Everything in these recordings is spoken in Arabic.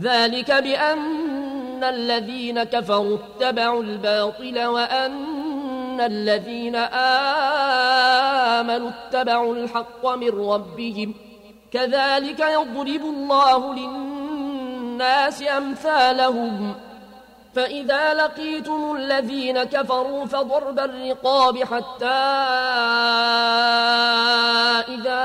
ذلك بأن الذين كفروا اتبعوا الباطل وأن الذين آمنوا اتبعوا الحق من ربهم. كذلك يضرب الله للناس أمثالهم. فإذا لقيتم الذين كفروا فضرب الرقاب حتى إذا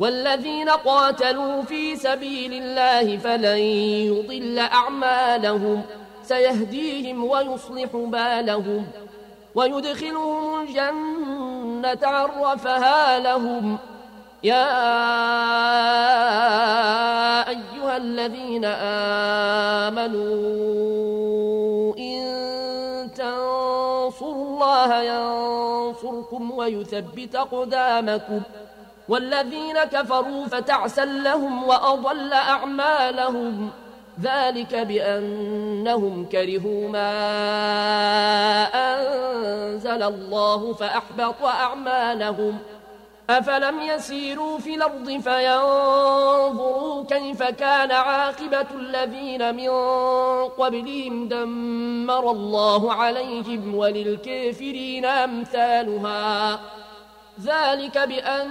والذين قاتلوا في سبيل الله فلن يضل أعمالهم. سيهديهم ويصلح بالهم ويدخلهم الجنة عرفها لهم. يا أيها الذين آمنوا إن تنصروا الله ينصركم ويثبت أقدامكم. والذين كفروا فتعسا لهم وأضل أعمالهم. ذلك بأنهم كرهوا ما أنزل الله فأحبط أعمالهم. أفلم يسيروا في الأرض فينظروا كيف كان عاقبة الذين من قبلهم. دمر الله عليهم وللكافرين أمثالها. ذلك بأن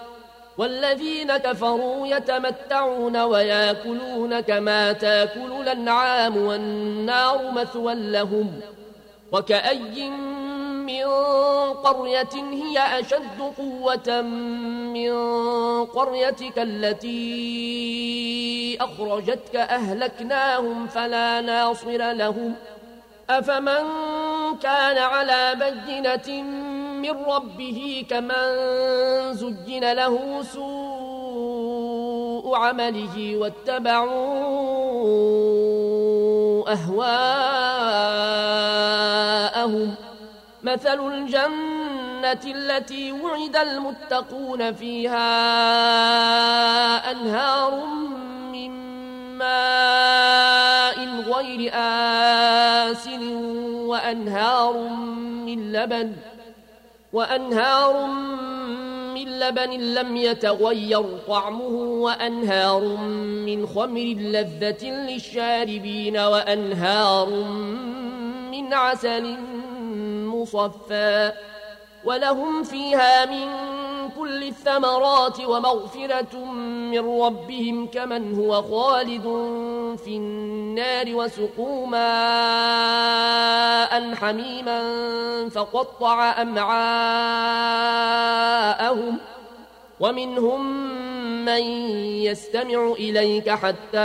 والذين كفروا يتمتعون وياكلون كما تاكل الأنعام والنار مثوى لهم وكأي من قرية هي أشد قوة من قريتك التي أخرجتك أهلكناهم فلا ناصر لهم أفمن كان على بينة من ربه كمن زجن له سوء عمله واتبعوا أهواءهم. مثل الجنة التي وعد المتقون فيها أنهار من ماء غير آسن وأنهار من لبن وأنهار من لبن لم يتغير طعمه وأنهار من خمر لذة للشاربين وأنهار من عسل مصفى ولهم فيها من كل الثمرات ومغفرة من ربهم كمن هو خالد في النار وسقوا ماء حميما فقطع أمعاءهم ومنهم من يستمع إليك حتى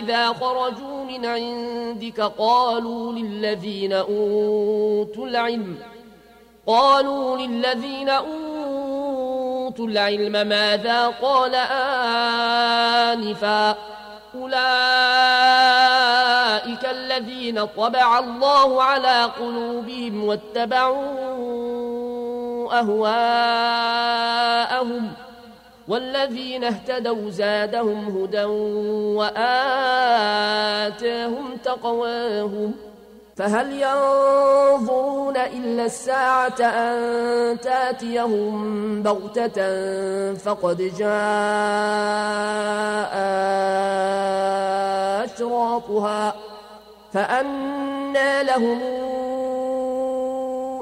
إذا خرجوا من عندك قالوا للذين أوتوا العلم قالوا للذين أوتوا العلم ماذا قال آنفا أولئك الذين طبع الله على قلوبهم واتبعوا أهواءهم والذين اهتدوا زادهم هدى وآتاهم تقواهم فهل ينظرون إلا الساعة أن تاتيهم بغتة فقد جاء أشراطها فأنى لهم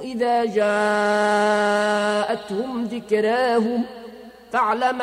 إذا جاءتهم ذكراهم فاعلم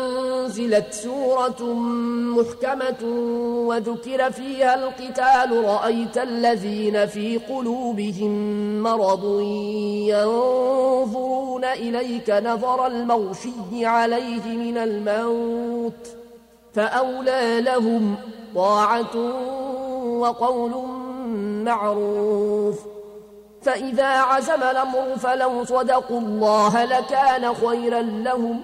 سورة محكمة وذكر فيها القتال رأيت الذين في قلوبهم مرض ينظرون إليك نظر المغشي عليه من الموت فأولى لهم طاعة وقول معروف. فإذا عزم الأمر فلو صدقوا الله لكان خيرا لهم.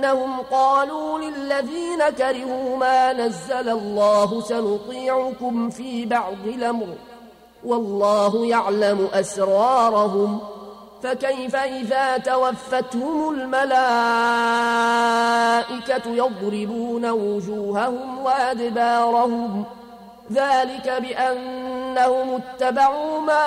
بأنهم قالوا للذين كرهوا ما نزل الله سنطيعكم في بعض الأمر. والله يعلم أسرارهم. فكيف إذا توفتهم الملائكة يضربون وجوههم وأدبارهم؟ ذلك بأنهم اتبعوا ما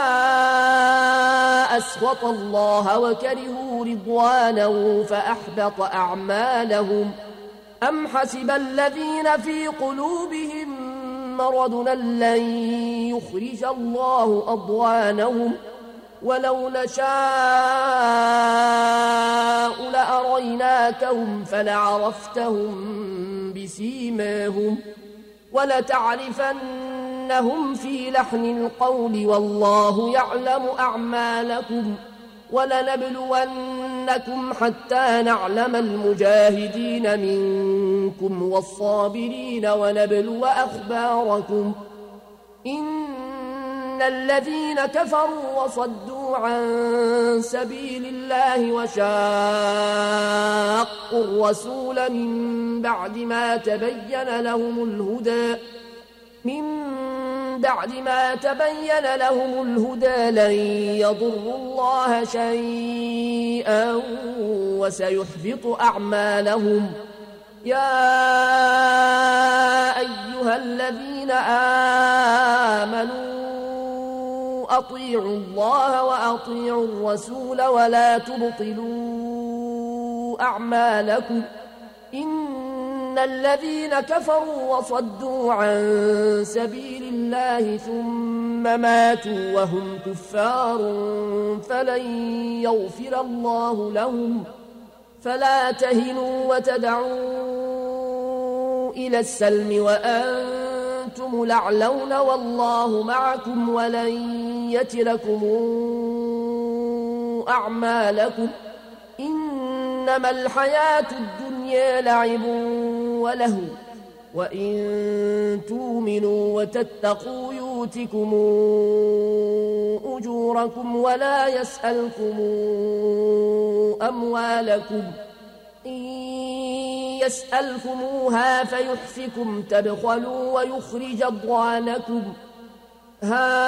أسوط الله وكرهوا رضوانه فأحبط أعمالهم. أم حسب الذين في قلوبهم مرضنا لن يخرج الله أضوانهم. ولو نشاء لأريناكهم فلعرفتهم بسيماهم. ولتعرفنهم في لحن القول والله يعلم أعمالكم ولنبلونكم حتى نعلم المجاهدين منكم والصابرين ونبلو أخباركم إن الذين كفروا وصدوا عن سبيل الله وشاقوا الرسول من بعد ما تبين لهم الهدى من بعد ما تبين لهم الهدى لن يضروا الله شيئا وسيحبط أعمالهم. يا أيها الذين آمنوا أطيعوا الله وأطيعوا الرسول ولا تبطلوا أعمالكم إن الذين كفروا وصدوا عن سبيل الله ثم ماتوا وهم كفار فلن يغفر الله لهم فلا تهنوا وتدعوا إلى السلم وأنتم لعلون والله معكم ولن يتركم أعمالكم إنما الحياة الدنيا لعب ولهو وإن تؤمنوا وتتقوا يؤتكم أجوركم ولا يسألكم أموالكم يسألكموها فيحفكم تبخلوا ويخرج أضوانكم ها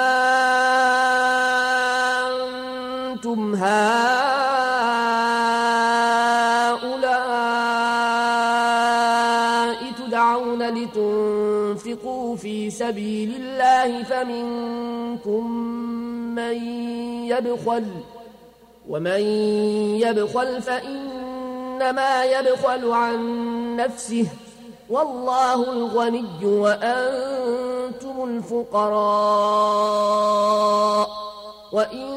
أنتم هؤلاء تدعون لتنفقوا في سبيل الله فمنكم من يبخل ومن يبخل فإنما يبخل عن نفسه والله الغني وأنتم الفقراء وإن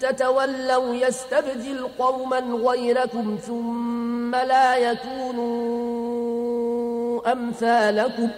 تتولوا يستبدل قوما غيركم ثم لا يكونوا أمثالكم ۖ